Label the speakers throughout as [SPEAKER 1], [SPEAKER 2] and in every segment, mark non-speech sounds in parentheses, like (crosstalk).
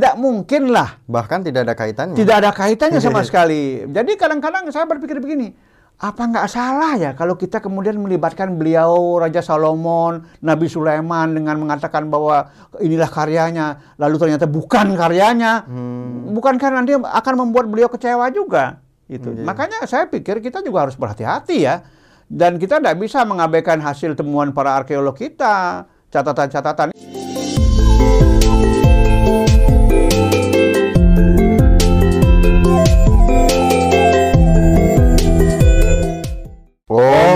[SPEAKER 1] tidak mungkin lah.
[SPEAKER 2] Bahkan tidak ada kaitannya.
[SPEAKER 1] Tidak ada kaitannya (laughs) sama sekali. Jadi kadang-kadang saya berpikir begini, apa nggak salah ya kalau kita kemudian melibatkan beliau Raja Salomon, Nabi Sulaiman dengan mengatakan bahwa inilah karyanya, lalu ternyata bukan karyanya, hmm. bukankah nanti akan membuat beliau kecewa juga? Itu. Yeah. Makanya saya pikir kita juga harus berhati-hati ya, dan kita tidak bisa mengabaikan hasil temuan para arkeolog kita, catatan-catatan.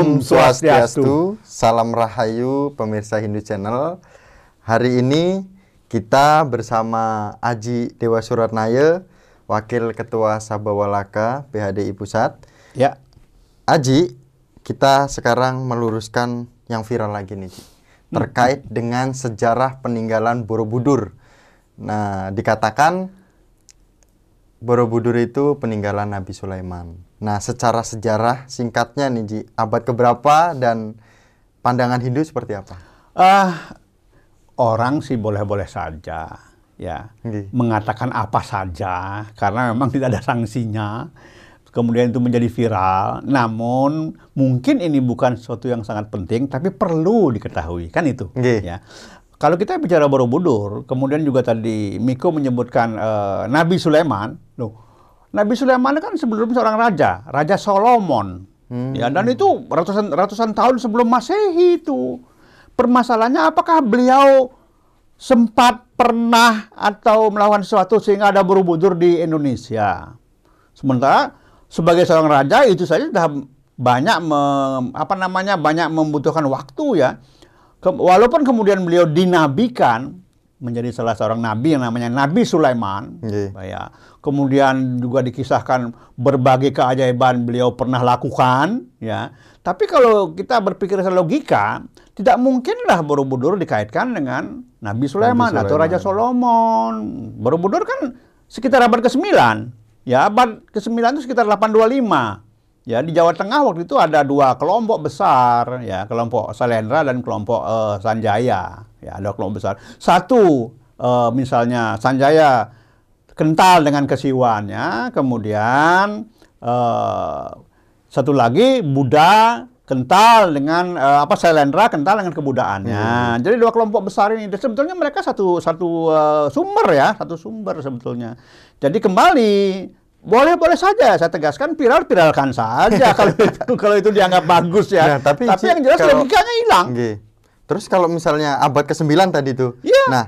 [SPEAKER 2] Om Swastiastu, salam rahayu pemirsa Hindu Channel. Hari ini kita bersama Aji Dewa Suratnaya, Wakil Ketua Sabawalaka PHDI Pusat.
[SPEAKER 1] Ya.
[SPEAKER 2] Aji, kita sekarang meluruskan yang viral lagi nih, terkait hmm. dengan sejarah peninggalan Borobudur. Nah, dikatakan Borobudur itu peninggalan Nabi Sulaiman. Nah, secara sejarah singkatnya nih Ji, abad keberapa dan pandangan Hindu seperti apa?
[SPEAKER 1] Uh, orang sih boleh-boleh saja ya okay. mengatakan apa saja karena memang tidak ada sanksinya. Kemudian itu menjadi viral. Namun mungkin ini bukan sesuatu yang sangat penting tapi perlu diketahui kan itu okay. ya. Kalau kita bicara Borobudur, kemudian juga tadi Miko menyebutkan uh, Nabi Sulaiman, loh Nabi Sulaiman kan sebelum seorang raja, Raja Solomon. Hmm. Ya, dan itu ratusan ratusan tahun sebelum Masehi itu. Permasalahannya apakah beliau sempat pernah atau melakukan sesuatu sehingga ada Borobudur di Indonesia. Sementara sebagai seorang raja itu saja sudah banyak mem, apa namanya banyak membutuhkan waktu ya. Ke, walaupun kemudian beliau dinabikan, menjadi salah seorang nabi yang namanya Nabi Sulaiman. Yeah. Ya. Kemudian juga dikisahkan berbagai keajaiban beliau pernah lakukan, ya. Tapi kalau kita berpikir secara logika, tidak mungkinlah Borobudur dikaitkan dengan Nabi Sulaiman, Nabi Sulaiman. atau Raja Solomon. Borobudur kan sekitar abad ke-9. Ya, abad ke-9 itu sekitar 825. Ya, di Jawa Tengah waktu itu ada dua kelompok besar, ya, kelompok Salendra dan kelompok uh, Sanjaya. Ya, ada kelompok besar. Satu, uh, misalnya Sanjaya kental dengan kesiwannya, kemudian uh, satu lagi Buddha kental dengan uh, apa Salendra kental dengan kebudaannya. Hmm. Jadi dua kelompok besar ini sebetulnya mereka satu satu uh, sumber ya, satu sumber sebetulnya. Jadi kembali boleh-boleh saja, saya tegaskan viral-viralkan saja kalau (laughs) itu kalau itu dianggap bagus ya.
[SPEAKER 2] Nah, tapi
[SPEAKER 1] tapi yang jelas kalau, logikanya hilang.
[SPEAKER 2] Okay. Terus kalau misalnya abad ke-9 tadi tuh.
[SPEAKER 1] Iya.
[SPEAKER 2] Nah,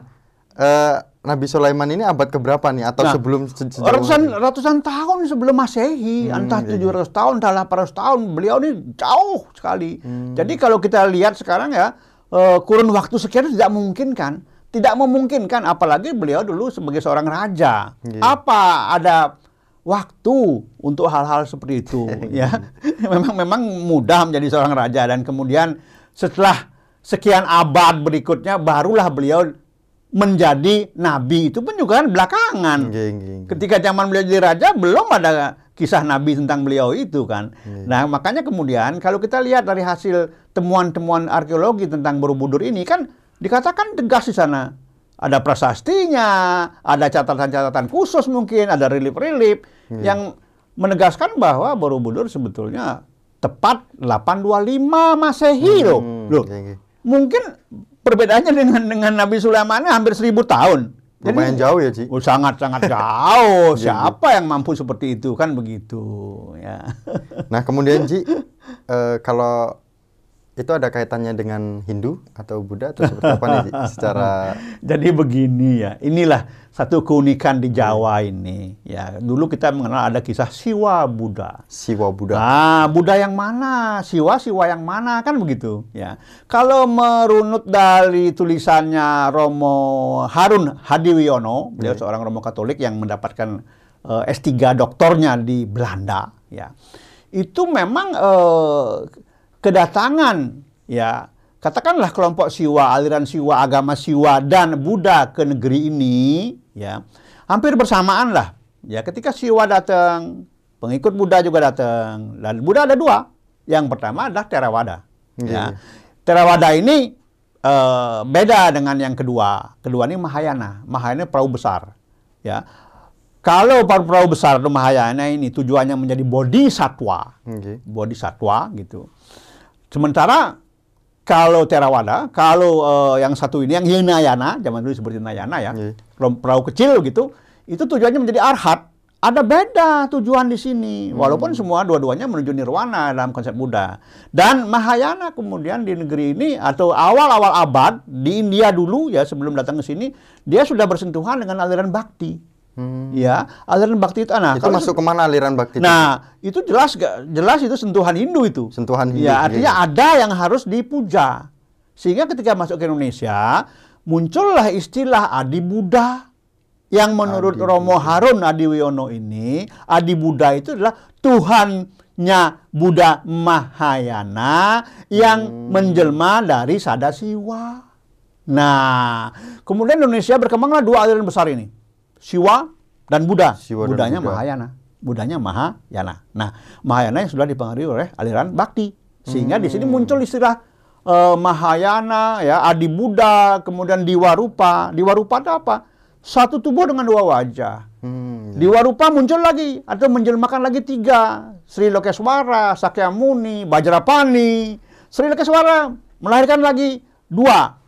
[SPEAKER 2] uh, Nabi Sulaiman ini abad keberapa nih atau nah, sebelum
[SPEAKER 1] ratusan ini? ratusan tahun sebelum Masehi, hmm, entah iya, 700 iya. tahun, entah 800 tahun, beliau ini jauh sekali. Hmm. Jadi kalau kita lihat sekarang ya, uh, kurun waktu sekian tidak mungkin kan? Tidak memungkinkan apalagi beliau dulu sebagai seorang raja. Yeah. Apa ada waktu untuk hal-hal seperti itu (laughs) ya. Memang memang mudah menjadi seorang raja. Dan kemudian setelah sekian abad berikutnya barulah beliau menjadi nabi. Itu pun juga kan belakangan. Ketika zaman beliau jadi raja belum ada kisah nabi tentang beliau itu kan. Nah makanya kemudian kalau kita lihat dari hasil temuan-temuan arkeologi tentang Borobudur ini kan dikatakan tegas di sana ada prasastinya, ada catatan-catatan khusus mungkin, ada relief-relief hmm. yang menegaskan bahwa Borobudur sebetulnya tepat 825 Masehi hmm. loh. Loh. Okay. Mungkin perbedaannya dengan dengan Nabi Sulaiman hampir seribu tahun.
[SPEAKER 2] Lumayan Jadi, jauh ya, Ci?
[SPEAKER 1] Oh, sangat sangat jauh. (laughs) Siapa yang mampu seperti itu kan begitu, ya.
[SPEAKER 2] Nah, kemudian Ci, uh, (laughs) kalau itu ada kaitannya dengan Hindu atau Buddha atau seperti apa nih (laughs) secara
[SPEAKER 1] Jadi begini ya. Inilah satu keunikan di Jawa ini ya. Dulu kita mengenal ada kisah Siwa Buddha.
[SPEAKER 2] Siwa Buddha.
[SPEAKER 1] Ah, Buddha yang mana? Siwa Siwa yang mana kan begitu ya. Kalau merunut dari tulisannya Romo Harun Hadiwiono, beliau yeah. seorang Romo Katolik yang mendapatkan uh, eh, S3 doktornya di Belanda ya. Itu memang uh, kedatangan ya katakanlah kelompok Siwa, aliran Siwa, agama Siwa dan Buddha ke negeri ini ya hampir bersamaan lah. Ya ketika Siwa datang, pengikut Buddha juga datang. Dan Buddha ada dua. Yang pertama adalah Theravada. Ya. Theravada ini uh, beda dengan yang kedua. Kedua ini Mahayana. Mahayana perahu besar. Ya. Kalau perahu besar atau Mahayana ini tujuannya menjadi body satwa,
[SPEAKER 2] Okay.
[SPEAKER 1] body satwa gitu. Sementara kalau Theravada, kalau eh, yang satu ini yang Hinayana, zaman dulu disebut Hinayana ya,
[SPEAKER 2] Iya.
[SPEAKER 1] perahu- kecil gitu, itu tujuannya menjadi arhat. Ada beda tujuan di sini, walaupun semua dua-duanya menuju nirwana dalam konsep Buddha. Dan Mahayana kemudian di negeri ini atau awal-awal abad di India dulu ya sebelum datang ke sini, dia sudah bersentuhan dengan aliran bakti.
[SPEAKER 2] Hmm.
[SPEAKER 1] Ya, aliran bakti itu nah,
[SPEAKER 2] itu masuk ke mana aliran bakti? itu?
[SPEAKER 1] Nah, itu jelas gak- jelas itu sentuhan Hindu itu.
[SPEAKER 2] Sentuhan Hindu,
[SPEAKER 1] Ya, artinya
[SPEAKER 2] iya.
[SPEAKER 1] ada yang harus dipuja. Sehingga ketika masuk ke Indonesia, muncullah istilah Adi Buddha yang menurut
[SPEAKER 2] Adi
[SPEAKER 1] Romo Harun Adiwiono ini, Adi Buddha itu adalah Tuhannya Buddha Mahayana yang
[SPEAKER 2] Hmm.
[SPEAKER 1] menjelma dari Sadasiwa. Nah, kemudian Indonesia berkembanglah dua aliran besar ini. Siwa dan Buddha.
[SPEAKER 2] Siwa dan
[SPEAKER 1] Buddhanya
[SPEAKER 2] Buddha.
[SPEAKER 1] Mahayana. Buddhanya Mahayana. Nah, Mahayana yang sudah dipengaruhi oleh aliran Bakti. Sehingga di sini
[SPEAKER 2] Hmm.
[SPEAKER 1] muncul istilah eh, Mahayana, ya, Adi Buddha, kemudian Diwarupa. Diwarupa itu apa? Satu tubuh dengan dua wajah.
[SPEAKER 2] Hmm.
[SPEAKER 1] Diwarupa muncul lagi atau menjelmakan lagi tiga. Sri Lokeswara, Sakyamuni, Bajrapani. Sri Lokeswara melahirkan lagi dua.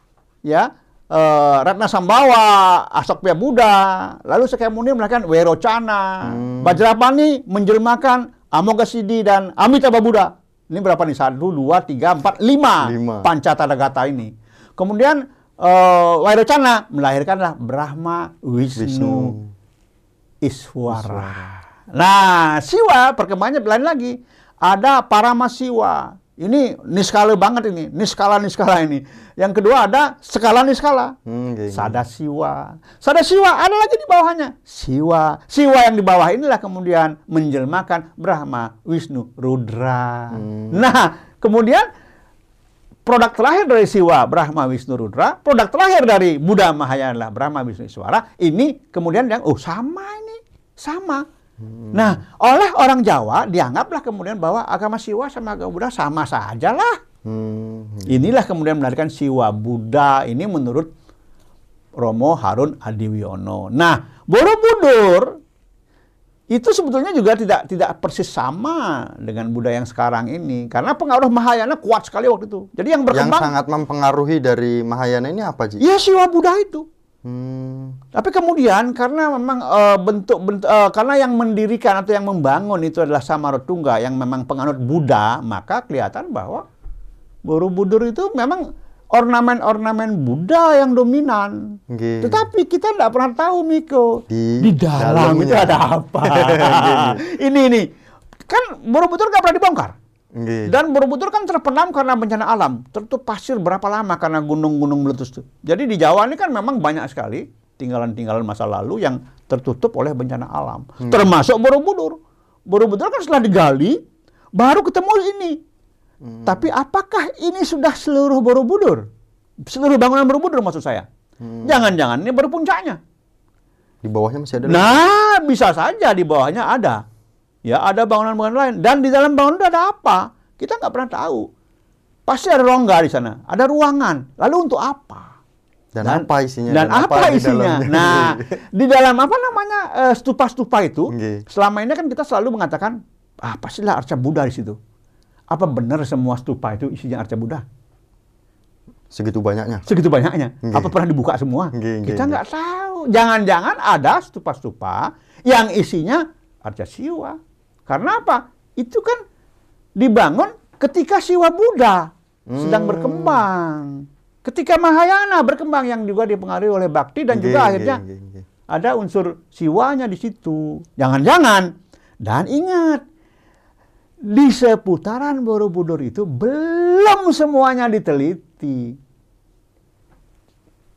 [SPEAKER 1] Ya, eh, Ratna Sambawa, Asokpya Buddha, lalu Sakyamuni melahirkan Werocana.
[SPEAKER 2] Hmm.
[SPEAKER 1] Bajrapani menjelmakan Amoghasiddhi dan Amitabha Buddha. Ini berapa nih? Satu, dua, tiga, empat, lima.
[SPEAKER 2] Lima.
[SPEAKER 1] Pancatadagata ini. Kemudian eh Wairocana melahirkanlah Brahma, Wisnu,
[SPEAKER 2] Wisnu.
[SPEAKER 1] Iswara. Nah, Siwa perkembangannya lain lagi. Ada Paramasiwa. Ini niskala banget ini, niskala-niskala ini. Yang kedua ada skala-niskala.
[SPEAKER 2] Hmm, okay.
[SPEAKER 1] Sada Siwa. Sada Siwa ada lagi di bawahnya. Siwa. Siwa yang di bawah inilah kemudian menjelmakan Brahma, Wisnu, Rudra.
[SPEAKER 2] Hmm.
[SPEAKER 1] Nah, kemudian produk terakhir dari Siwa, Brahma, Wisnu, Rudra, produk terakhir dari Buddha Mahayana adalah Brahma, Wisnu, Iswara. Ini kemudian yang, oh sama ini, sama. Nah, oleh orang Jawa dianggaplah kemudian bahwa agama Siwa sama agama Buddha sama saja lah.
[SPEAKER 2] Hmm.
[SPEAKER 1] Inilah kemudian melahirkan Siwa Buddha ini menurut Romo Harun Adiwiono. Nah, Borobudur itu sebetulnya juga tidak tidak persis sama dengan Buddha yang sekarang ini karena pengaruh Mahayana kuat sekali waktu itu. Jadi yang
[SPEAKER 2] Yang
[SPEAKER 1] berkembang
[SPEAKER 2] sangat mempengaruhi dari Mahayana ini apa, Ji?
[SPEAKER 1] ya Siwa Buddha itu.
[SPEAKER 2] Hmm.
[SPEAKER 1] Tapi kemudian karena memang eh, bentuk, bentuk eh, karena yang mendirikan atau yang membangun itu adalah Samaratungga yang memang penganut Buddha, maka kelihatan bahwa Borobudur itu memang ornamen-ornamen Buddha yang dominan.
[SPEAKER 2] Oke.
[SPEAKER 1] Tetapi kita tidak pernah tahu Miko
[SPEAKER 2] Di
[SPEAKER 1] dalam itu
[SPEAKER 2] dalamnya.
[SPEAKER 1] ada apa. (laughs) ini ini kan Borobudur nggak pernah dibongkar.
[SPEAKER 2] Oke.
[SPEAKER 1] Dan Borobudur kan terpendam karena bencana alam. Tertutup pasir berapa lama karena gunung-gunung meletus itu. Jadi di Jawa ini kan memang banyak sekali tinggalan-tinggalan masa lalu yang tertutup oleh bencana alam. Termasuk Borobudur. Borobudur kan setelah digali baru ketemu ini. Tapi apakah ini sudah seluruh Borobudur? Seluruh bangunan Borobudur maksud saya. Jangan-jangan ini baru puncaknya.
[SPEAKER 2] Di bawahnya masih ada. lagi?
[SPEAKER 1] Nah, bisa saja di bawahnya ada. Ya, ada bangunan-bangunan lain. Dan di dalam bangunan itu ada apa? Kita nggak pernah tahu. Pasti ada rongga di sana, ada ruangan. Lalu untuk apa?
[SPEAKER 2] Dan, apa isinya?
[SPEAKER 1] Dan, apa,
[SPEAKER 2] di
[SPEAKER 1] isinya?
[SPEAKER 2] dalamnya?
[SPEAKER 1] Nah, (laughs) di dalam apa namanya eh, stupa-stupa itu,
[SPEAKER 2] Oke.
[SPEAKER 1] selama ini kan kita selalu mengatakan, ah pastilah arca Buddha di situ. Apa benar semua stupa itu isinya arca Buddha?
[SPEAKER 2] Segitu banyaknya.
[SPEAKER 1] Segitu banyaknya.
[SPEAKER 2] Nggih.
[SPEAKER 1] Apa pernah dibuka semua?
[SPEAKER 2] Nggih,
[SPEAKER 1] Kita nggak tahu. Jangan-jangan ada stupa-stupa yang isinya arca siwa. Karena apa? Itu kan dibangun ketika siwa Buddha sedang
[SPEAKER 2] Hmm.
[SPEAKER 1] berkembang. Ketika Mahayana berkembang yang juga dipengaruhi oleh Bakti dan juga
[SPEAKER 2] nggih,
[SPEAKER 1] akhirnya
[SPEAKER 2] nggih, nggih.
[SPEAKER 1] ada unsur siwanya di situ. Jangan-jangan. Dan ingat, di seputaran Borobudur itu belum semuanya diteliti.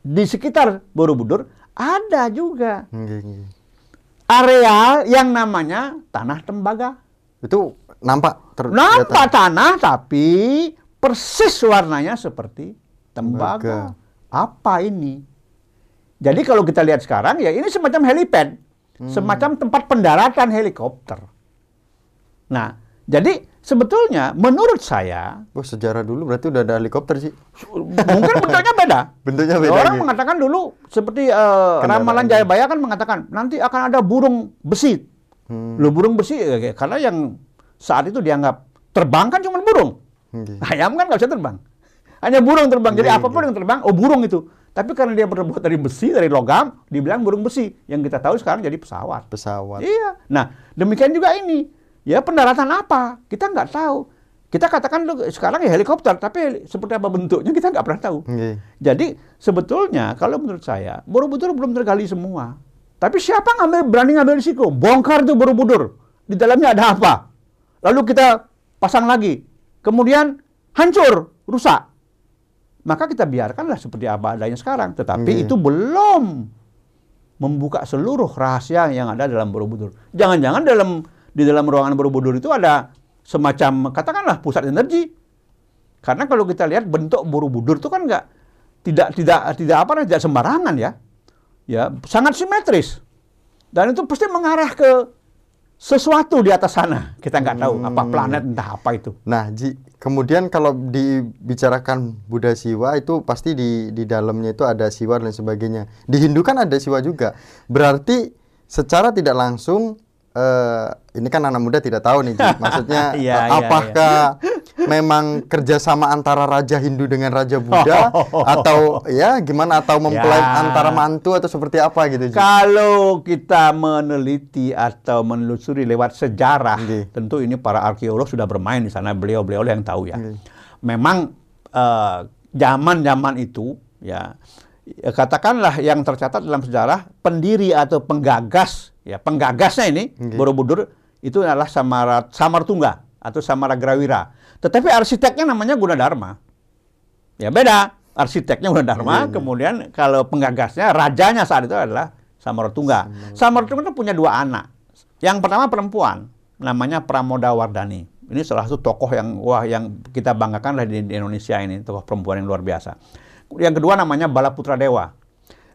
[SPEAKER 1] Di sekitar Borobudur ada juga. Areal yang namanya tanah tembaga.
[SPEAKER 2] Itu nampak ter
[SPEAKER 1] Nampak tanah tapi persis warnanya seperti tembaga.
[SPEAKER 2] Tembaga.
[SPEAKER 1] Apa ini? Jadi kalau kita lihat sekarang ya ini semacam helipad, semacam tempat pendaratan helikopter. Nah, jadi sebetulnya menurut saya
[SPEAKER 2] Oh, sejarah dulu berarti udah ada helikopter sih.
[SPEAKER 1] mungkin bentuknya beda. (laughs)
[SPEAKER 2] Bentuknya beda.
[SPEAKER 1] Orang
[SPEAKER 2] gitu.
[SPEAKER 1] mengatakan dulu seperti eh,
[SPEAKER 2] Kendaraan.
[SPEAKER 1] ramalan Jayabaya kan mengatakan nanti akan ada burung besi.
[SPEAKER 2] Hmm.
[SPEAKER 1] Lo burung besi eh, karena yang saat itu dianggap terbang kan cuma burung.
[SPEAKER 2] Oke.
[SPEAKER 1] Ayam kan nggak bisa terbang. Hanya burung terbang. Jadi
[SPEAKER 2] Iya,
[SPEAKER 1] apa pun yang terbang, oh burung itu. Tapi karena dia terbuat dari besi, dari logam, dibilang burung besi. Yang kita tahu sekarang jadi pesawat.
[SPEAKER 2] Pesawat.
[SPEAKER 1] Iya. Nah, demikian juga ini. Ya pendaratan apa? Kita nggak tahu. Kita katakan sekarang ya helikopter, tapi seperti apa bentuknya kita nggak pernah tahu.
[SPEAKER 2] Oke.
[SPEAKER 1] Jadi sebetulnya kalau menurut saya Borobudur belum tergali semua. Tapi siapa ngambil berani ngambil risiko? Bongkar tuh Borobudur. Di dalamnya ada apa? Lalu kita pasang lagi. Kemudian hancur, rusak. Maka kita biarkanlah seperti apa adanya sekarang. Tetapi
[SPEAKER 2] Oke.
[SPEAKER 1] itu belum membuka seluruh rahasia yang ada dalam Borobudur. Jangan-jangan dalam di dalam ruangan Borobudur itu ada semacam katakanlah pusat energi. Karena kalau kita lihat bentuk Borobudur itu kan nggak tidak tidak tidak apa tidak sembarangan ya. Ya, sangat simetris. Dan itu pasti mengarah ke sesuatu di atas sana. Kita nggak tahu apa planet entah apa itu.
[SPEAKER 2] Nah, Ji, kemudian kalau dibicarakan Buddha Siwa itu pasti di di dalamnya itu ada Siwa dan sebagainya. Di Hindu kan ada Siwa juga. Berarti secara tidak langsung eh, ini kan anak muda tidak tahu nih, Ji. (laughs) Maksudnya eh,
[SPEAKER 1] iya,
[SPEAKER 2] apakah memang kerjasama antara Raja Hindu dengan Raja Buddha (laughs) atau ya gimana atau mempelai
[SPEAKER 1] Ya.
[SPEAKER 2] antara mantu atau seperti apa gitu, Ji?
[SPEAKER 1] Kalau kita meneliti atau menelusuri lewat sejarah,
[SPEAKER 2] Oke.
[SPEAKER 1] tentu ini para arkeolog sudah bermain di sana, beliau-beliau yang tahu ya.
[SPEAKER 2] Oke.
[SPEAKER 1] Memang eh, zaman-zaman itu ya ya, katakanlah yang tercatat dalam sejarah pendiri atau penggagas ya penggagasnya ini
[SPEAKER 2] Oke.
[SPEAKER 1] Borobudur itu adalah Samara Samartungga atau Samaragrawira. Tetapi arsiteknya namanya Gunadarma. Ya beda. Arsiteknya Gunadarma,
[SPEAKER 2] Iya, iya.
[SPEAKER 1] kemudian kalau penggagasnya rajanya saat itu adalah Samartungga. Samartungga itu punya dua anak. Yang pertama perempuan, namanya Pramoda Wardani. Ini salah satu tokoh yang wah yang kita banggakan lah di, di Indonesia ini, tokoh perempuan yang luar biasa. Yang kedua namanya Balaputra Dewa.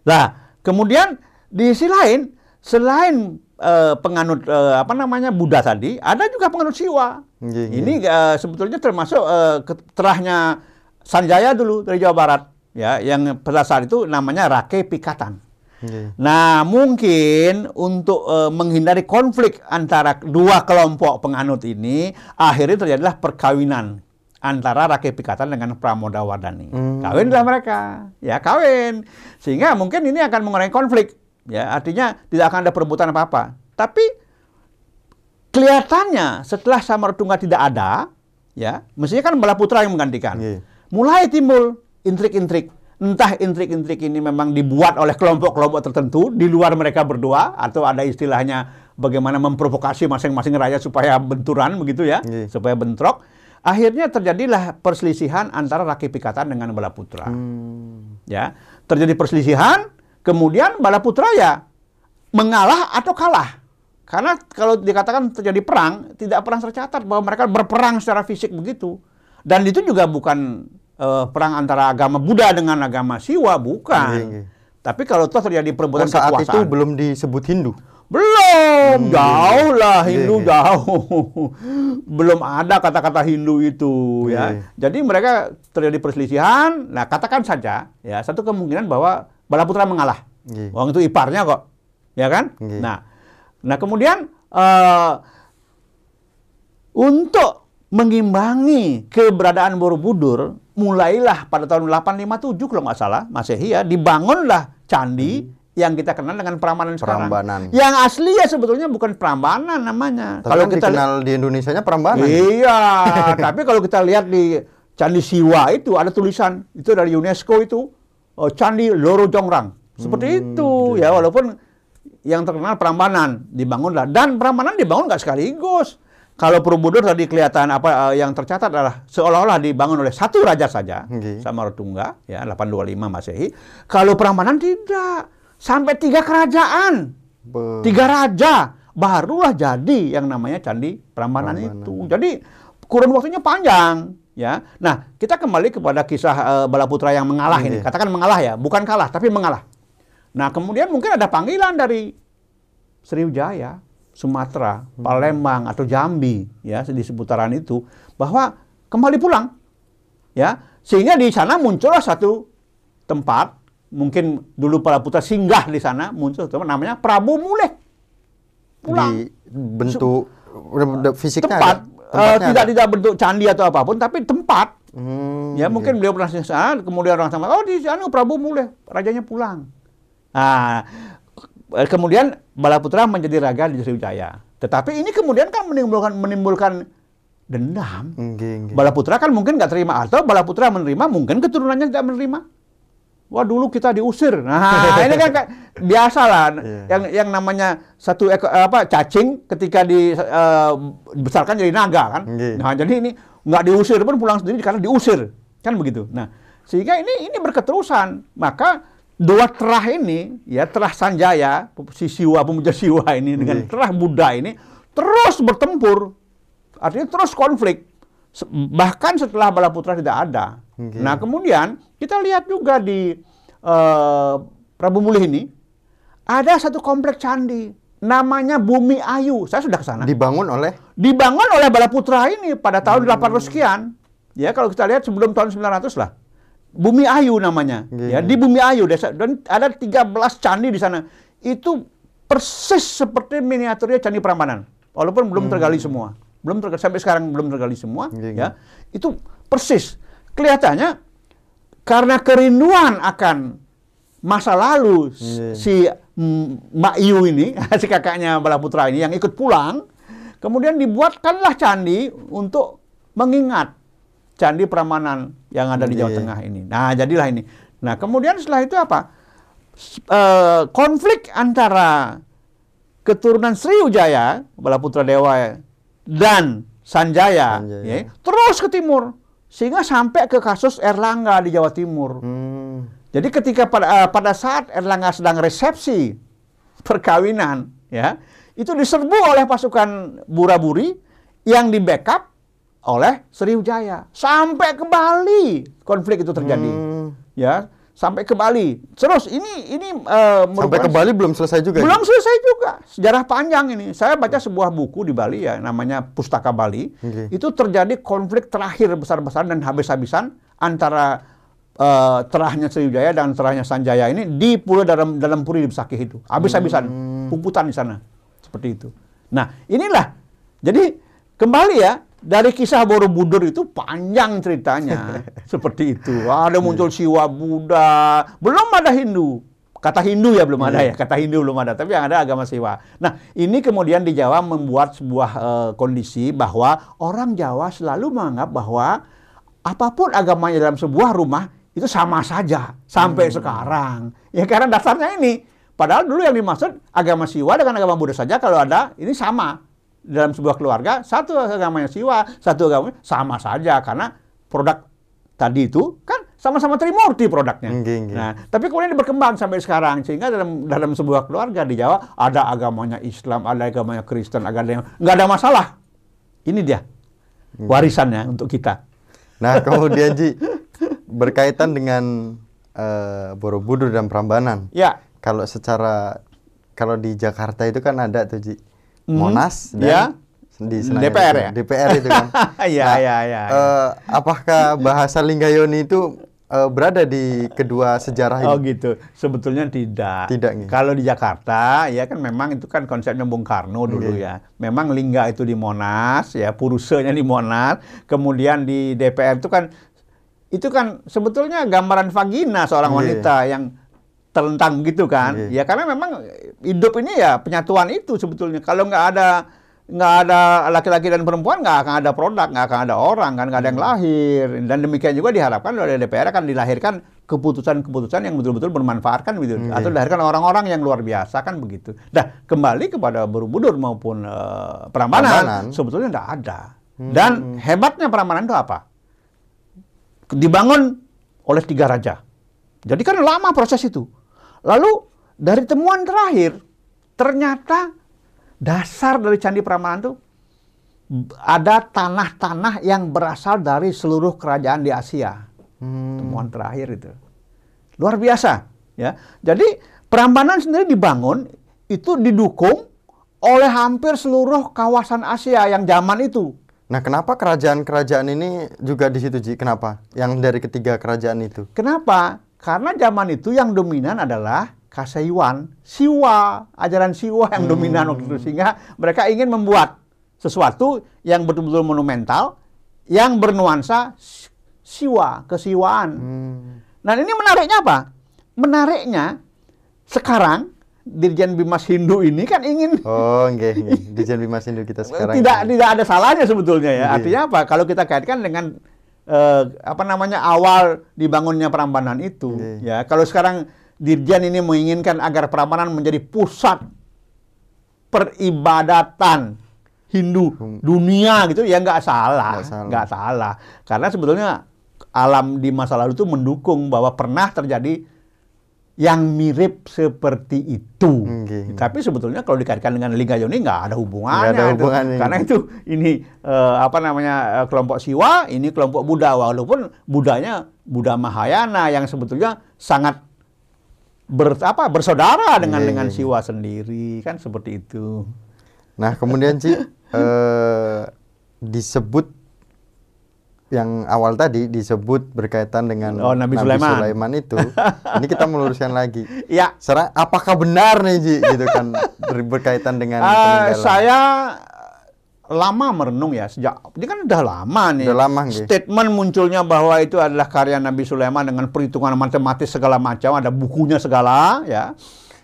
[SPEAKER 1] Nah, kemudian di sisi lain selain eh, penganut eh, apa namanya Buddha tadi, ada juga penganut Siwa.
[SPEAKER 2] Iya, iya.
[SPEAKER 1] Ini eh, sebetulnya termasuk eh, keterahnya Sanjaya dulu dari Jawa Barat, ya, yang pada saat itu namanya Rake Pikatan.
[SPEAKER 2] Oke.
[SPEAKER 1] Nah, mungkin untuk eh, menghindari konflik antara dua kelompok penganut ini, akhirnya terjadilah perkawinan antara Rake Pikatan dengan Pramoda Wardani.
[SPEAKER 2] Hmm.
[SPEAKER 1] Kawinlah mereka, ya kawin. Sehingga mungkin ini akan mengurangi konflik. Ya, artinya tidak akan ada perebutan apa-apa. Tapi kelihatannya setelah Samartungga tidak ada, ya, mestinya kan Balaputra yang menggantikan.
[SPEAKER 2] Iya.
[SPEAKER 1] Mulai timbul intrik-intrik. Entah intrik-intrik ini memang dibuat oleh kelompok-kelompok tertentu di luar mereka berdua atau ada istilahnya bagaimana memprovokasi masing-masing raja supaya benturan begitu ya,
[SPEAKER 2] Iya.
[SPEAKER 1] supaya bentrok. Akhirnya terjadilah perselisihan antara Raki Pikatan dengan Balaputra.
[SPEAKER 2] Hmm.
[SPEAKER 1] Ya, terjadi perselisihan, kemudian Balaputra ya mengalah atau kalah. Karena kalau dikatakan terjadi perang, tidak pernah tercatat bahwa mereka berperang secara fisik begitu. Dan itu juga bukan eh, perang antara agama Buddha dengan agama Siwa, bukan.
[SPEAKER 2] Iya, iya.
[SPEAKER 1] Tapi kalau toh terjadi
[SPEAKER 2] Oh,
[SPEAKER 1] perebutan
[SPEAKER 2] saat itu
[SPEAKER 1] kekuasaan,
[SPEAKER 2] belum disebut Hindu.
[SPEAKER 1] belum, jauh lah
[SPEAKER 2] Iya,
[SPEAKER 1] Hindu
[SPEAKER 2] iya.
[SPEAKER 1] jauh. (laughs) belum ada kata-kata Hindu itu ya.
[SPEAKER 2] Iya.
[SPEAKER 1] Jadi mereka terjadi perselisihan. Nah, katakan saja ya satu kemungkinan bahwa Balaputra mengalah.
[SPEAKER 2] Iya.
[SPEAKER 1] Wong itu iparnya kok. Ya kan?
[SPEAKER 2] Iya.
[SPEAKER 1] Nah, nah kemudian eh, untuk mengimbangi keberadaan Borobudur, mulailah pada tahun 857 kalau nggak salah, Masehi ya, dibangunlah candi yang kita kenal dengan Prambanan sekarang.
[SPEAKER 2] Prambanan.
[SPEAKER 1] Yang asli ya sebetulnya bukan Prambanan namanya.
[SPEAKER 2] Tapi kan dikenal di Indonesia-nya Prambanan.
[SPEAKER 1] Iya, (laughs) tapi kalau kita lihat di Candi Siwa itu ada tulisan itu dari UNESCO itu oh, Candi Loro Jongrang. Seperti itu ya walaupun yang terkenal Prambanan dibangunlah dan Prambanan dibangun nggak sekaligus. Kalau Borobudur tadi kelihatan apa eh, yang tercatat adalah seolah-olah dibangun oleh satu raja saja,
[SPEAKER 2] Oke.
[SPEAKER 1] Samartungga ya 825 Masehi. Kalau Prambanan tidak, sampai tiga kerajaan.
[SPEAKER 2] Be-
[SPEAKER 1] Tiga raja barulah jadi yang namanya Candi Prambanan,
[SPEAKER 2] Prambanan.
[SPEAKER 1] itu. Jadi kurun waktunya panjang, ya. Nah, kita kembali kepada kisah eh, Balaputra yang mengalah ini.
[SPEAKER 2] Oke.
[SPEAKER 1] Katakan mengalah ya, bukan kalah tapi mengalah. Nah, kemudian mungkin ada panggilan dari Sriwijaya. Sumatera, Palembang atau Jambi ya di seputaran itu bahwa kembali pulang ya sehingga di sana muncullah satu tempat mungkin dulu para putra singgah di sana muncul tempat namanya Prabu Muleh
[SPEAKER 2] pulang di bentuk fisiknya
[SPEAKER 1] tempat uh, tidak ada. tidak bentuk candi atau apa pun tapi tempat hmm, ya mungkin beliau pernah sana kemudian orang sama oh di sana Prabu Muleh rajanya pulang nah Eh, kemudian Balaputra menjadi raga di Sriwijaya. Tetapi ini kemudian kan menimbulkan menimbulkan dendam. Balaputra kan mungkin nggak terima atau Balaputra menerima, mungkin keturunannya tidak menerima. Wah dulu kita diusir. Nah (laughs) ini kan biasa lah. Yeah. Yang yang namanya satu eko, apa cacing ketika dibesarkan eh, uh, jadi naga kan. Okay. Nah jadi ini nggak diusir pun pulang sendiri karena diusir kan begitu. Nah sehingga ini ini berketerusan. Maka dua terah ini, ya terah Sanjaya, si Siwa, pemuja Siwa ini dengan terah Buddha ini terus bertempur, artinya terus konflik. Bahkan setelah Balaputra tidak ada. Okay. Nah kemudian kita lihat juga di uh, Prabu Mulih ini ada satu kompleks candi namanya Bumi Ayu. Saya sudah ke sana.
[SPEAKER 2] Dibangun oleh?
[SPEAKER 1] Dibangun oleh Balaputra ini pada tahun hmm. 800 sekian. Ya kalau kita lihat sebelum tahun 900 lah. Bumi Ayu namanya. Yeah. Ya, di Bumi Ayu desa dan ada 13 candi di sana. Itu persis seperti miniaturnya candi Prambanan. Walaupun belum hmm. tergali semua. Belum tergali sampai sekarang belum tergali semua, yeah, ya. Itu persis. Kelihatannya karena kerinduan akan masa lalu yeah. si Mbak Yu ini, (laughs) si kakaknya Balaputra ini yang ikut pulang, kemudian dibuatkanlah candi untuk mengingat Candi Prambanan yang ada di Jawa. Tengah ini. Nah, jadilah ini. Nah, kemudian setelah itu apa? E, konflik antara keturunan Sriwijaya, Bala Putra Dewa dan Sanjaya, Sanjaya. Ya, terus ke timur sehingga sampai ke kasus Erlangga di Jawa Timur. Hmm. Jadi ketika pada uh, pada saat Erlangga sedang resepsi perkawinan, ya, itu diserbu oleh pasukan Buraburi yang di backup oleh Sriwijaya sampai ke Bali konflik itu terjadi hmm. ya sampai ke Bali. Terus ini ini
[SPEAKER 2] uh, sampai ke Bali belum selesai juga
[SPEAKER 1] belum ya? selesai juga. Sejarah panjang ini. Saya baca sebuah buku di Bali ya namanya Pustaka Bali. Okay. itu terjadi konflik terakhir besar-besaran dan habis-habisan antara uh, terahnya Sriwijaya dan terahnya Sanjaya ini di pulau dalam dalam puri di Besakih itu. Habis-habisan. Hmm. puputan di sana. Seperti itu. Nah inilah. Jadi kembali ya dari kisah Borobudur itu panjang ceritanya (laughs) seperti itu. Ada muncul Siwa Buddha, belum ada Hindu. Kata Hindu ya belum ada ya, kata Hindu belum ada, tapi yang ada agama Siwa. Nah, ini kemudian di Jawa membuat sebuah uh, kondisi bahwa orang Jawa selalu menganggap bahwa apa pun agamanya dalam sebuah rumah itu sama saja sampai hmm. sekarang. Ya karena dasarnya ini. Padahal dulu yang dimaksud agama Siwa dengan agama Buddha saja kalau ada ini sama dalam sebuah keluarga satu agamanya siwa, satu agamanya sama saja karena produk tadi itu kan sama-sama Trimurti produknya. Nah, tapi kemudian berkembang sampai sekarang sehingga dalam dalam sebuah keluarga di Jawa ada agamanya Islam, ada agamanya Kristen, ada yang nggak ada masalah. Ini dia warisannya untuk kita.
[SPEAKER 2] Nah, kemudian Ji berkaitan dengan uh, Borobudur dan Prambanan.
[SPEAKER 1] Ya.
[SPEAKER 2] Kalau secara kalau di Jakarta itu kan ada tuh Ji hmm. Monas dan ya.
[SPEAKER 1] di Senayan DPR itu. ya
[SPEAKER 2] DPR itu kan (laughs)
[SPEAKER 1] iya nah, iya iya
[SPEAKER 2] uh, apakah bahasa Linggayoni itu uh, berada di kedua sejarah
[SPEAKER 1] ini oh gitu sebetulnya tidak
[SPEAKER 2] tidak nih.
[SPEAKER 1] kalau di Jakarta ya kan memang itu kan konsepnya Bung Karno dulu okay. ya memang Lingga itu di Monas ya Purusenya di Monas kemudian di DPR itu kan itu kan sebetulnya gambaran vagina seorang okay. wanita yang terlentang gitu kan. Yeah. Ya karena memang hidup ini ya penyatuan itu sebetulnya. Kalau nggak ada nggak ada laki-laki dan perempuan nggak akan ada produk, nggak akan ada orang kan, nggak ada yang hmm. lahir. Dan demikian juga diharapkan oleh DPR akan dilahirkan keputusan-keputusan yang betul-betul bermanfaat kan gitu. Hmm. Atau dilahirkan orang-orang yang luar biasa kan begitu. Nah kembali kepada Borobudur maupun uh, Prambanan, sebetulnya tidak ada. Hmm. Dan hebatnya Prambanan itu apa? Dibangun oleh tiga raja. Jadi kan lama proses itu. Lalu dari temuan terakhir, ternyata dasar dari Candi Prambanan itu ada tanah-tanah yang berasal dari seluruh kerajaan di Asia. Hmm. Temuan terakhir itu. Luar biasa. ya. Jadi Prambanan sendiri dibangun itu didukung oleh hampir seluruh kawasan Asia yang zaman itu.
[SPEAKER 2] Nah, kenapa kerajaan-kerajaan ini juga di situ, Ji? Kenapa? Yang dari ketiga kerajaan itu?
[SPEAKER 1] Kenapa? Karena zaman itu yang dominan adalah Kaseiwan, Siwa, ajaran Siwa yang dominan waktu itu sehingga mereka ingin membuat sesuatu yang betul-betul monumental yang bernuansa si- Siwa, kesiwaan.
[SPEAKER 2] Hmm.
[SPEAKER 1] Nah, ini menariknya apa? Menariknya sekarang Dirjen Bimas Hindu ini kan ingin
[SPEAKER 2] Oh, nggih, nggih. Dijen Bimas Hindu kita (laughs) sekarang.
[SPEAKER 1] tidak tidak ada salahnya sebetulnya ya. Artinya apa? Kalau kita kaitkan dengan eh, apa namanya awal dibangunnya Prambanan itu,
[SPEAKER 2] Iya.
[SPEAKER 1] ya. Kalau sekarang Dirjen ini menginginkan agar Prambanan menjadi pusat peribadatan Hindu dunia gitu, ya nggak salah,
[SPEAKER 2] Hmm. Nggak salah.
[SPEAKER 1] salah. Karena sebetulnya alam di masa lalu itu mendukung bahwa pernah terjadi yang mirip seperti itu.
[SPEAKER 2] Oke.
[SPEAKER 1] Tapi sebetulnya kalau dikaitkan dengan Liga Yoni nggak ada hubungannya.
[SPEAKER 2] Ada
[SPEAKER 1] itu.
[SPEAKER 2] hubungannya.
[SPEAKER 1] Karena itu ini eh, apa namanya eh, kelompok Siwa, ini kelompok Buddha. Walaupun Budanya Buddha Mahayana yang sebetulnya sangat ber, apa, bersaudara dengan
[SPEAKER 2] Iya,
[SPEAKER 1] dengan
[SPEAKER 2] iya, iya.
[SPEAKER 1] Siwa sendiri kan seperti itu.
[SPEAKER 2] Nah, kemudian Ci (laughs) eh, disebut yang awal tadi disebut berkaitan dengan
[SPEAKER 1] Oh, Nabi Sulaiman.
[SPEAKER 2] Sulaiman itu. ini kita meluruskan lagi. (laughs)
[SPEAKER 1] Ya,
[SPEAKER 2] Sekarang apakah benar nih Ji gitu kan ber- berkaitan dengan (laughs) peninggalan?
[SPEAKER 1] saya lama merenung ya sejak ini kan udah lama nih.
[SPEAKER 2] Udah lama, nggih.
[SPEAKER 1] Statement munculnya bahwa itu adalah karya Nabi Sulaiman dengan perhitungan matematis segala macam, ada bukunya segala ya.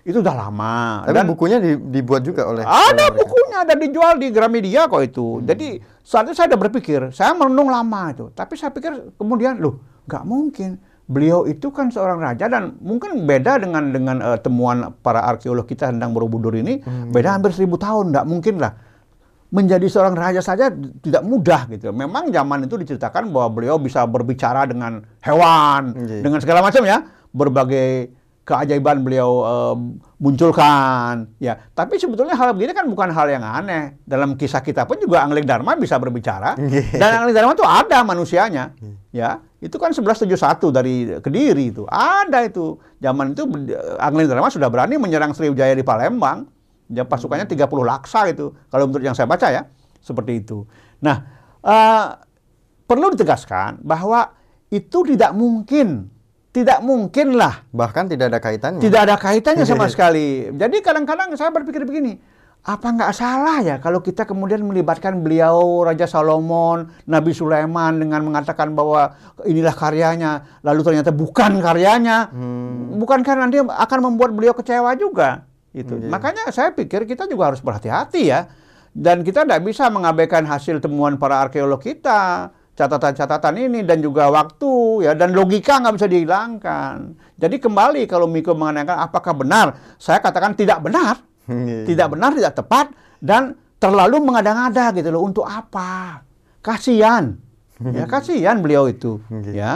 [SPEAKER 1] Itu udah lama.
[SPEAKER 2] Tapi
[SPEAKER 1] Dan
[SPEAKER 2] bukunya di- dibuat juga oleh
[SPEAKER 1] ada
[SPEAKER 2] mereka.
[SPEAKER 1] bukunya, ada dijual di Gramedia kok itu.
[SPEAKER 2] Hmm.
[SPEAKER 1] Jadi saat itu saya ada berpikir, saya merenung lama itu. Tapi saya pikir kemudian, loh, nggak mungkin. Beliau itu kan seorang raja dan mungkin beda dengan dengan eh, temuan para arkeolog kita tentang Borobudur ini,
[SPEAKER 2] Hmm.
[SPEAKER 1] beda hampir seribu tahun, nggak mungkin lah. Menjadi seorang raja saja tidak mudah gitu. Memang zaman itu diceritakan bahwa beliau bisa berbicara dengan hewan,
[SPEAKER 2] Iya.
[SPEAKER 1] dengan segala macam ya, berbagai keajaiban beliau eh, munculkan. Ya tapi sebetulnya hal begini kan bukan hal yang aneh. Dalam kisah kita pun juga Angling Dharma bisa berbicara.
[SPEAKER 2] Iya.
[SPEAKER 1] dan Angling Dharma itu ada manusianya. Ya itu kan 1171 dari Kediri itu. Ada itu. Zaman itu Angling Dharma sudah berani menyerang Sriwijaya di Palembang. Ya pasukannya 30 laksa itu. Kalau menurut yang saya baca ya seperti itu. Nah eh, perlu ditegaskan bahwa itu tidak mungkin tidak mungkin lah
[SPEAKER 2] Bahkan tidak ada kaitannya.
[SPEAKER 1] tidak ada kaitannya sama (laughs) sekali. Jadi kadang-kadang saya berpikir begini, apa nggak salah ya kalau kita kemudian melibatkan beliau Raja Salomon, Nabi Sulaiman dengan mengatakan bahwa inilah karyanya, lalu ternyata bukan karyanya, bukankah nanti akan membuat beliau kecewa juga? Itu. Makanya saya pikir kita juga harus berhati-hati ya, dan kita tidak bisa mengabaikan hasil temuan para arkeolog kita catatan-catatan ini dan juga waktu ya dan logika nggak bisa dihilangkan. Jadi kembali kalau Miko menanyakan apakah benar, saya katakan tidak benar,
[SPEAKER 2] Iya.
[SPEAKER 1] tidak benar, tidak tepat dan terlalu mengada-ngada gitu loh. Untuk apa? Kasihan, ya (laughs) kasihan beliau itu,
[SPEAKER 2] Iya.
[SPEAKER 1] ya.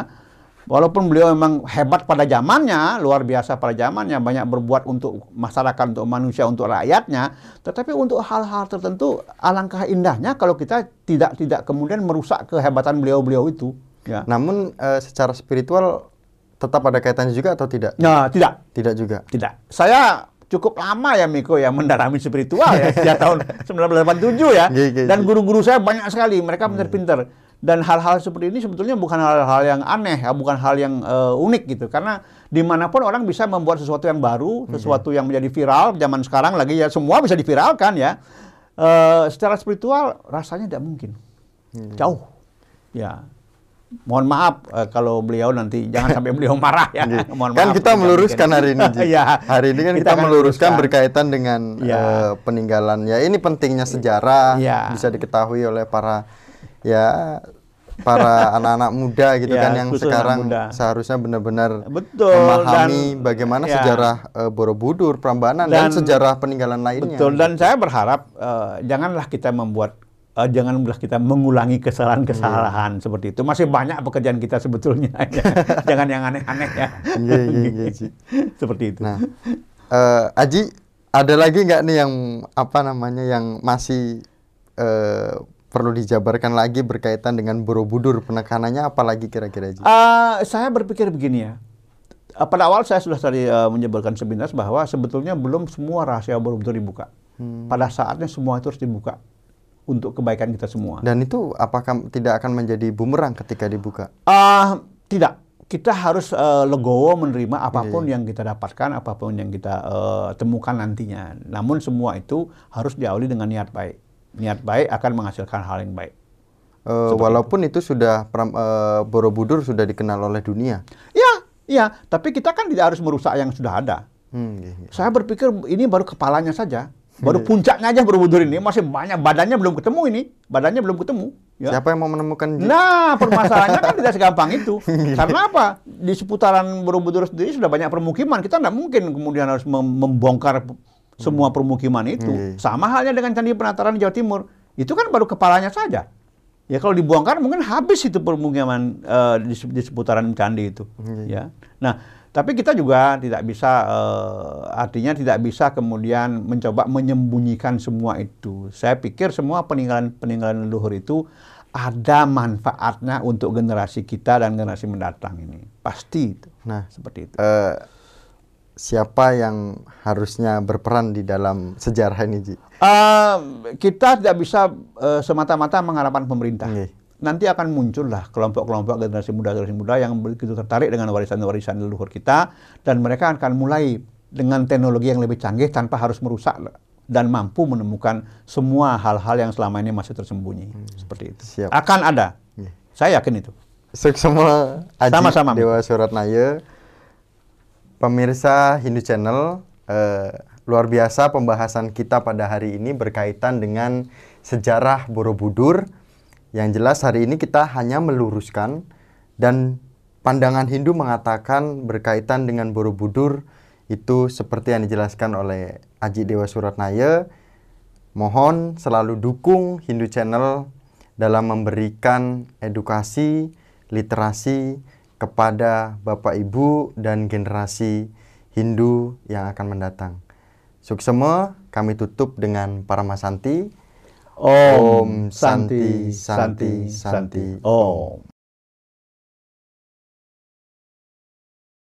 [SPEAKER 1] Walaupun beliau memang hebat pada zamannya, luar biasa pada zamannya, banyak berbuat untuk masyarakat, untuk manusia, untuk rakyatnya, tetapi untuk hal-hal tertentu alangkah indahnya kalau kita tidak tidak kemudian merusak kehebatan beliau-beliau itu. Ya.
[SPEAKER 2] Namun eh, secara spiritual tetap ada kaitannya juga atau tidak?
[SPEAKER 1] Nah, tidak,
[SPEAKER 2] Tidak juga.
[SPEAKER 1] tidak. Saya cukup lama ya Miko ya mendalami spiritual ya sejak tahun (laughs) 1987 ya.
[SPEAKER 2] Iya, iya,
[SPEAKER 1] Dan
[SPEAKER 2] iya.
[SPEAKER 1] guru-guru saya banyak sekali, mereka pintar-pintar. Dan hal-hal seperti ini sebetulnya bukan hal-hal yang aneh ya, bukan hal yang eh, unik gitu. Karena di mana pun orang bisa membuat sesuatu yang baru, sesuatu yang menjadi viral. Zaman sekarang lagi ya semua bisa diviralkan ya. Eh, secara spiritual rasanya tidak mungkin, jauh. Ya, mohon maaf eh, kalau beliau nanti jangan sampai beliau (laughs) marah ya. Mohon
[SPEAKER 2] kan
[SPEAKER 1] maaf,
[SPEAKER 2] kita meluruskan hari ini.
[SPEAKER 1] Iya. (laughs)
[SPEAKER 2] Hari ini kan kita,
[SPEAKER 1] akan
[SPEAKER 2] meluruskan
[SPEAKER 1] meluruskan.
[SPEAKER 2] berkaitan dengan
[SPEAKER 1] Iya.
[SPEAKER 2] eh, peninggalan. Ya ini pentingnya sejarah
[SPEAKER 1] Iya.
[SPEAKER 2] bisa diketahui oleh para ya para (laughs) anak-anak muda gitu
[SPEAKER 1] Iya,
[SPEAKER 2] kan yang sekarang
[SPEAKER 1] muda.
[SPEAKER 2] seharusnya benar-benar memahami
[SPEAKER 1] dan-
[SPEAKER 2] bagaimana
[SPEAKER 1] ya.
[SPEAKER 2] sejarah eh, Borobudur, Prambanan dan,
[SPEAKER 1] Dan-
[SPEAKER 2] sejarah peninggalan lainnya.
[SPEAKER 1] Betul dan saya berharap eh, janganlah kita membuat eh, janganlah kita mengulangi kesalahan-kesalahan seperti itu. Masih banyak pekerjaan kita sebetulnya. (laughs) ya. Jangan yang aneh-aneh ya.
[SPEAKER 2] Iya, iya, iya, Ji. (laughs)
[SPEAKER 1] seperti itu.
[SPEAKER 2] Nah, eh, Aji, ada lagi nggak nih yang apa namanya yang masih eh, perlu dijabarkan lagi berkaitan dengan Borobudur penekanannya apalagi kira-kira?
[SPEAKER 1] Eh, saya berpikir begini ya. Eh, pada awal saya sudah tadi eh, menyebarkan sebinas bahwa sebetulnya belum semua rahasia Borobudur dibuka. Hmm. Pada saatnya semua itu harus dibuka untuk kebaikan kita semua.
[SPEAKER 2] Dan itu apakah tidak akan menjadi bumerang ketika dibuka?
[SPEAKER 1] Uh, tidak. Kita harus uh, legowo menerima apa pun yeah. yang kita dapatkan, apa pun yang kita uh, temukan nantinya. Namun semua itu harus diawali dengan niat baik. Niat baik akan menghasilkan hal yang baik.
[SPEAKER 2] Uh, walaupun itu, itu sudah uh, Borobudur sudah dikenal oleh dunia.
[SPEAKER 1] Ya, ya. Tapi kita kan tidak harus merusak yang sudah ada. Hmm, iya, iya. Saya berpikir ini baru kepalanya saja. Baru iya. puncaknya aja Borobudur ini masih banyak badannya belum ketemu ini, badannya belum ketemu.
[SPEAKER 2] Ya. Siapa yang mau menemukan?
[SPEAKER 1] Nah, permasalahannya kan (laughs) tidak segampang itu. Karena apa? Di seputaran Borobudur sendiri sudah banyak permukiman. Kita tidak mungkin kemudian harus membongkar semua permukiman itu. Hmm. Sama halnya dengan Candi Penataran di Jawa Timur. Itu kan baru kepalanya saja. Ya kalau dibongkar mungkin habis itu permukiman uh, di, di seputaran candi itu. Hmm. Ya. Nah, tapi kita juga tidak bisa, uh, artinya tidak bisa kemudian mencoba menyembunyikan semua itu. Saya pikir semua peninggalan-peninggalan leluhur itu ada manfaatnya untuk generasi kita dan generasi mendatang ini. Pasti itu. Nah, seperti itu. Uh,
[SPEAKER 2] siapa yang harusnya berperan di dalam sejarah ini, Ji?
[SPEAKER 1] Uh, kita tidak bisa uh, semata-mata mengharapkan pemerintah. Okay nanti akan muncullah kelompok-kelompok generasi muda generasi muda yang begitu tertarik dengan warisan-warisan leluhur kita dan mereka akan mulai dengan teknologi yang lebih canggih tanpa harus merusak dan mampu menemukan semua hal-hal yang selama ini masih tersembunyi hmm. seperti itu Siap. akan ada yeah. saya yakin itu
[SPEAKER 2] semua sama-sama Dewa Surat Naya pemirsa Hindu Channel eh, luar biasa pembahasan kita pada hari ini berkaitan dengan sejarah Borobudur yang jelas hari ini kita hanya meluruskan dan pandangan Hindu mengatakan berkaitan dengan Borobudur itu seperti yang dijelaskan oleh Aji Dewa Suratnaya. Mohon selalu dukung Hindu Channel dalam memberikan edukasi, literasi kepada Bapak Ibu dan generasi Hindu yang akan mendatang. Suksema kami tutup dengan para masanti.
[SPEAKER 1] Om Santi Santi Santi. Om.